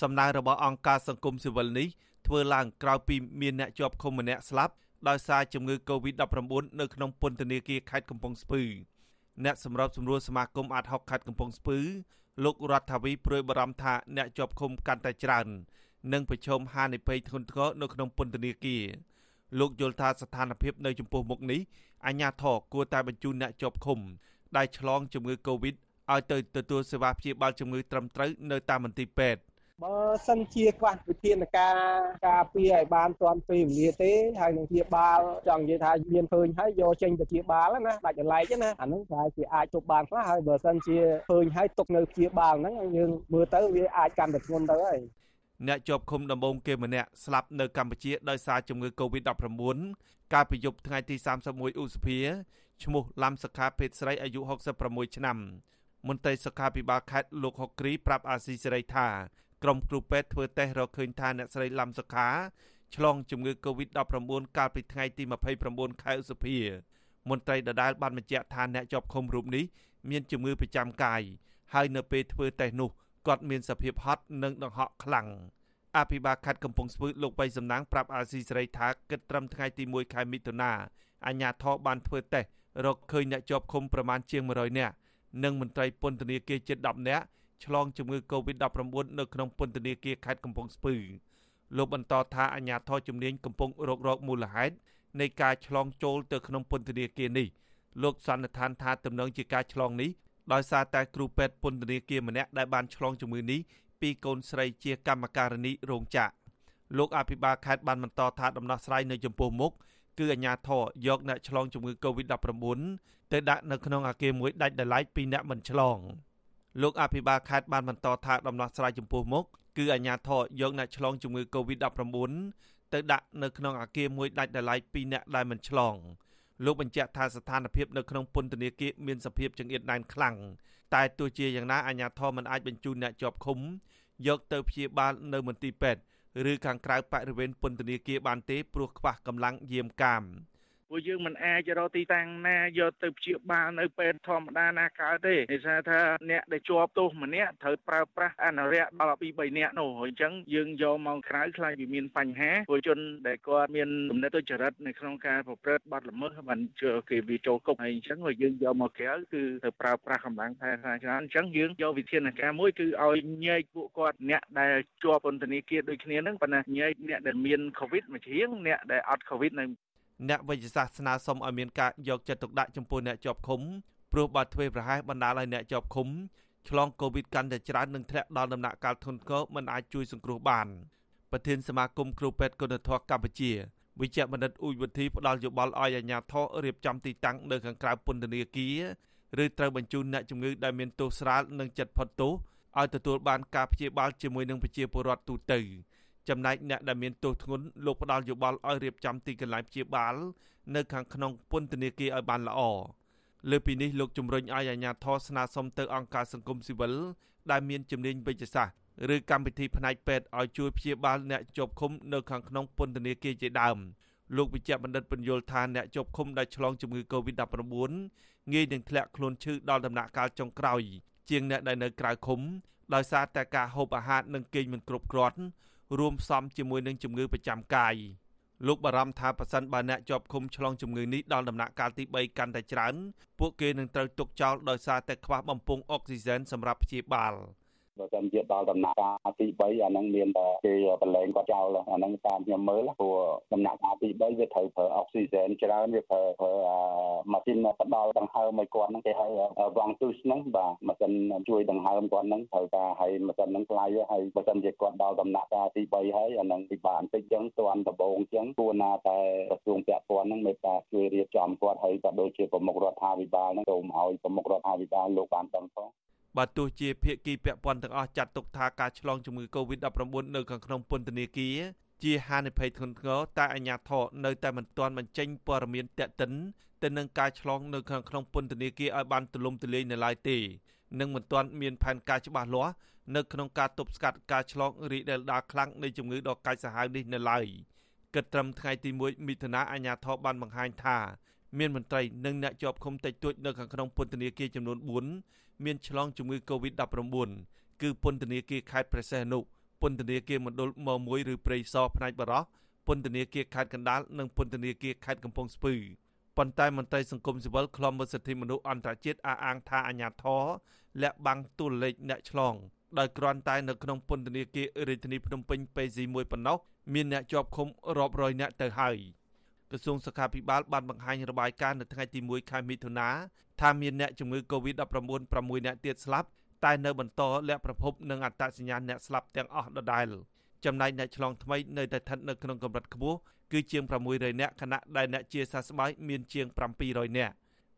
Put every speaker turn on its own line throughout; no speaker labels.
សំណើរបស់អង្គការសង្គមស៊ីវិលនេះធ្វើឡើងក្រោយពីមានអ្នកជាប់ឃុំម្នាក់ស្លាប់ដោយសារជំងឺ Covid-19 នៅក្នុងពន្ធនាគារខេត្តកំពង់ស្ពឺអ្នកសម្របសម្រួលសមាគមអាត60ខេត្តកំពង់ស្ពឺលោករដ្ឋាវីព្រួយបារម្ភថាអ្នកជាប់ឃុំកាន់តែច្រើននិងប្រឈមហានិភ័យធ្ងន់ធ្ងរនៅក្នុងពន្ធនាគារលោកយល់ថាស្ថានភាពនៅចំពោះមុខនេះអាជ្ញាធរគួរតែបញ្ជូនអ្នកជាប់ឃុំដែលឆ្លងជំងឺ Covid ឲ្យទៅទទួលសេវាព្យាបាលជំងឺត្រឹមត្រូវនៅតាមមន្ទីរពេទ្យ
បើសិនជាខ្វះវិធានការការពារឲ្យបានទាន់ពេលវេលាទេហើយនឹងព្យាបាលចង់និយាយថាមានឃើញហើយយកចេញទៅព្យាបាលណាដាច់ចលែកណាអានឹងប្រហែលជាអាចជប់បានខ្លះហើយបើសិនជាឃើញហើយទុកនៅព្យាបាលហ្នឹងយើងមើលទៅវាអាចកាន់តែធ្ងន់ទៅហើយ
អ្នកជាប់ឃុំដំបងគេម្នាក់ស្លាប់នៅកម្ពុជាដោយសារជំងឺ Covid-19 កាលពីយប់ថ្ងៃទី31ឧសភាឈ្មោះឡាំសខាភេទស្រីអាយុ66ឆ្នាំមន្ត្រីសុខាភិបាលខេត្តលោកហុកគ្រីប្រាប់អាស៊ីសេរីថា ក្រុមគ្រូពេទ្យធ្វើតេស្តរកឃើញថាអ្នកស្រីឡាំសុខាឆ្លងជំងឺ Covid-19 កាលពីថ្ងៃទី29ខែឧសភាមន្ត្រីដដែលបានបញ្ជាក់ថាអ្នកជាប់ឃុំរូបនេះមានជំងឺប្រចាំកាយហើយនៅពេលធ្វើតេស្តនោះគាត់មានសភាពហត់និងដង្ហក់ខ្លាំងអភិបាលខេត្តកំពង់ស្ពឺលោកបៃសំណាងប្រាប់អាស៊ីសេរីថាគិតត្រឹមថ្ងៃទី1ខែមិថុនាអាជ្ញាធរបានធ្វើតេស្តរកឃើញអ្នកជាប់ឃុំប្រមាណជាង100នាក់និងមន្ត្រីពន្ធនាគារជិត10នាក់ ឆ្លងជំងឺ Covid-19 នៅក្នុងពន្ធនាគារខេត្តកំពង់ស្ពឺលោកបន្តថាអាជ្ញាធរជំនាញកំពុងរករកមូលហេតុនៃការឆ្លងចូលទៅក្នុងពន្ធនាគារនេះលោកសន្និដ្ឋានថាទំនងជាការឆ្លងនេះដោយសារតែគ្រូពេទ្យពន្ធនាគារម្នាក់ដែលបានឆ្លងជំងឺនេះពីកូនស្រីជាកម្មការិនីរោងចក្រលោកអភិបាលខេត្តបានបន្តថាដំណោះស្រាយនៅចំពោះមុខគឺអាជ្ញាធរយកអ្នកឆ្លងជំងឺ Covid-19 ទៅដាក់នៅក្នុងអាគារមួយដាច់ដោយឡែកពីអ្នកមិនឆ្លង លោកអភិបាលខេត្តបានបន្តថាដំណោះស្រាយចំពោះមុខគឺអាជ្ញាធរយកអ្នកឆ្លងជំងឺ Covid-19 ទៅដាក់នៅក្នុងអាគារមួយដាច់ដោយឡែកពីអ្នកដែលមិនឆ្លងលោកបញ្ជាក់ថាស្ថានភាពនៅក្នុងពន្ធនាគារមានសភាពចង្អៀតណែនខ្លាំងតែទោះជាយ៉ាងណាអាជ្ញាធរមិនអាចបញ្ជូនអ្នកជាប់ឃុំយកទៅព្យាបាលនៅមន្ទីរពេទ្យឬខាងក្រៅបរិវេណពន្ធនាគារបានទេព្រោះខ្វះកម្លាំងយាមកាម។
ព្រោះយើងមិនអាចរកទីតាំងណាយកទៅព្យាបាលនៅពេទ្យធម្មតាណាកើតទេដោយសារថាអ្នកដែលជាប់ទោសម្នាក់ត្រូវប្រើប្រាស់អនុរិយដល់ពី3នាក់នោះអញ្ចឹងយើងយកមកក្រៅខ្លាចវាមានបញ្ហាពលជនដែលគាត់មានគំនិតទុច្ចរិតនៅក្នុងការប្រព្រឹត្តបទល្មើសបានជឿគេវាចូលគុកហើយអញ្ចឹងយើងយកមកក្រៅគឺទៅប្រើប្រាស់កម្លាំងថែរក្សាច្រើនអញ្ចឹងយើងយកវិធានការមួយគឺឲ្យញែកពួកគាត់អ្នកដែលជាប់ពន្ធនាគារដូចគ្នាហ្នឹងប៉ុន្តែញែកអ្នកដែលមាន COVID មួយជ្រៀងអ្នកដែលអត់ COVID នៅ
អ្នកវិទ្យាសាស្ត្រស្នើសុំឲ្យមានការយកចិត្តទុកដាក់ចំពោះអ្នកជាប់ឃុំព្រោះបើធ្វេសប្រហែសបណ្ដាលឲ្យអ្នកជាប់ឃុំឆ្លងកូវីដកាន់តែច្រើននិងធ្លាក់ដល់ដំណាក់កាលធ្ងន់ធ្ងរមិនអាចជួយសង្គ្រោះបានប្រធានសមាគមគ្រូពេទ្យគុណធម៌កម្ពុជាវិជ្ជបណ្ឌិតអ៊ូចវិធីផ្ដល់យោបល់ឲ្យអាជ្ញាធររៀបចំទីតាំងនៅខាងក្រៅពន្ធនាគារឬត្រូវបញ្ជូនអ្នកជំងឺដែលមានទោសស្រាលនិងចិត្តផុតទោសឲ្យទទួលបានការព្យាបាលជាមួយនឹងប្រជាពលរដ្ឋទូទៅ ចំណែកអ្នកដែលមានទោសធ្ងន់លោកផ្ដាល់យោបល់ឲ្យរៀបចំទីកន្លែងព្យាបាល នៅខាងក្នុងពន្ធនាគារឲ្យបានល្អលើពីនេះលោកជំរុញឲ្យអាជ្ញាធរស្នើសុំទៅអង្គការសង្គមស៊ីវិលដែលមានជំនាញវិទ្យាសាស្ត្រឬកម្មវិធីផ្នែកពេទ្យឲ្យជួយព្យាបាលអ្នកជាប់ឃុំនៅខាងក្នុងពន្ធនាគារជាដើមលោកវិជ្ជបណ្ឌិតបញ្យលថាអ្នកជាប់ឃុំដែលឆ្លងជំងឺ Covid-19 ងាយនឹងធ្លាក់ខ្លួនឈឺដល់ដំណាក់កាលចុងក្រោយជាងអ្នកដែលនៅក្រៅឃុំដោយសារតែការហូបអាហារនិងគេងមិនគ្រប់គ្រាន់ រួមផ្សំជាមួយនឹងជំងឺប្រចាំកាយលោកបារម្ភថាប៉ះសិនបើអ្នកជាប់ឃុំឆ្លងជំងឺនេះដល់ដំណាក់កាលទី3កាន់តែច្រើន ពួកគេនឹងត្រូវទុកចោលដោយសារតែខ្វះបំពង់អុកស៊ីហ្សែនសម្រាប់ព្យាបាល។
បើសិនជាដល់ដំណាក់កាលទី3អាហ្នឹងមានតែគេបលែងគាត់ចោលអាហ្នឹងតាមខ្ញុំមើលព្រោះដំណាក់កាលទី3វាត្រូវប្រើអុកស៊ីហ្សែនច្រើនវាប្រើប្រើម៉ាស៊ីនផ្ដល់ដង្ហើមឲ្យគាត់ហ្នឹងគេហៅវងទូសហ្នឹងបាទម៉ាស៊ីនជួយដង្ហើមគាត់ហ្នឹងត្រូវការឲ្យម៉ាស៊ីនហ្នឹងថ្លៃហើយបើសិនជាគាត់ដល់ដំណាក់កាលទី3ហើយអាហ្នឹងពិបាកបន្តិចចឹងទាន់ដំបូងចឹងគួរណាតែក្រសួងពាក់ព័ន្ធហ្នឹងមេត្តាជួយរៀបចំគាត់ហើយក៏ដូចជាប្រមុខរដ្ឋាភិបាលហ្នឹងសូមឲ្យប្រមុខរដ្ឋាភិបាលលោកបានដឹងផង
បើទោះជាភាគីពាក់ព័ន្ធទាំងអស់ចាត់ទុកថាការឆ្លងជំងឺ Covid-19 នៅខាងក្នុងពន្ធនាគារជាហានិភ័យធ្ងន់ធ្ងរតែអាជ្ញាធរនៅតែមិនទាន់បញ្ចេញព័ត៌មានតាក់ទិនទៅនឹងការឆ្លងនៅខាងក្នុងពន្ធនាគារឲ្យបានទូលំទូលាយនៅឡើយទេនិងមិនទាន់មានផែនការច្បាស់លាស់នៅក្នុងការទប់ស្កាត់ការឆ្លងរីករាលដាលខ្លាំងនៃជំងឺដ៏កាចសាហាវនេះនៅឡើយគិតត្រឹមថ្ងៃទី1មិថុនាអាជ្ញាធរបានបង្ហាញថា មានមន្ត្រីនិងអ្នកជាប់ឃុំតិចតួចនៅខាងក្នុងពន្ធនាគារចំនួន4មានឆ្លងជំងឺ Covid-19 គឺពន្ធនាគារខេត្តព្រះសីហនុពន្ធនាគារមណ្ឌលម1ឬព្រៃសរផ្នែកបរោះពន្ធនាគារខេត្តកណ្ដាលនិងពន្ធនាគារខេត្តកំពង់ស្ពឺប៉ុន្តែមន្ត្រីសង្គមស៊ីវិលខ្លំមើលសិទ្ធិមនុស្សអន្តរជាតិអះអាងថាអាញាធរលាក់បាំងទូលេខអ្នកឆ្លងដោយគ្រាន់តែនៅក្នុងពន្ធនាគាររាជធានីភ្នំពេញពេស៊ីមួយប៉ុណ្ណោះមានអ្នកជាប់ឃុំរាប់រយនាក់ទៅហើយ ក្រសួងសុខាភិបាលបានបង្ហាញរបាយការណ៍នៅថ្ងៃទី1ខែមិថុនាថាមានអ្នកជំងឺ Covid-19 6នាក់ទៀតស្លាប់តែនៅបន្តលាក់ប្រភពនិងអត្តសញ្ញាណអ្នកស្លាប់ទាំងអស់ដដែលចំណែកអ្នកឆ្លងថ្មីនៅតែស្ថិតនៅក្នុងកម្រិតខ្ពស់គឺជាង600នាក់ខណៈដែលអ្នកជាសះស្បើយមានជាង700នាក់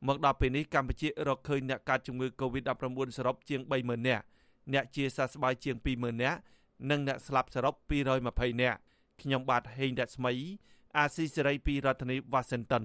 មកដល់ពេលនេះកម្ពុជារកឃើញអ្នកកើតជំងឺ Covid-19 សរុបជាង30000នាក់អ្នកជាសះស្បើយជាង20000នាក់និងអ្នកស្លាប់សរុប220នាក់ខ្ញុំបាទហេងរស្មី អាស៊ីសេរីពីរដ្ឋធានី Washington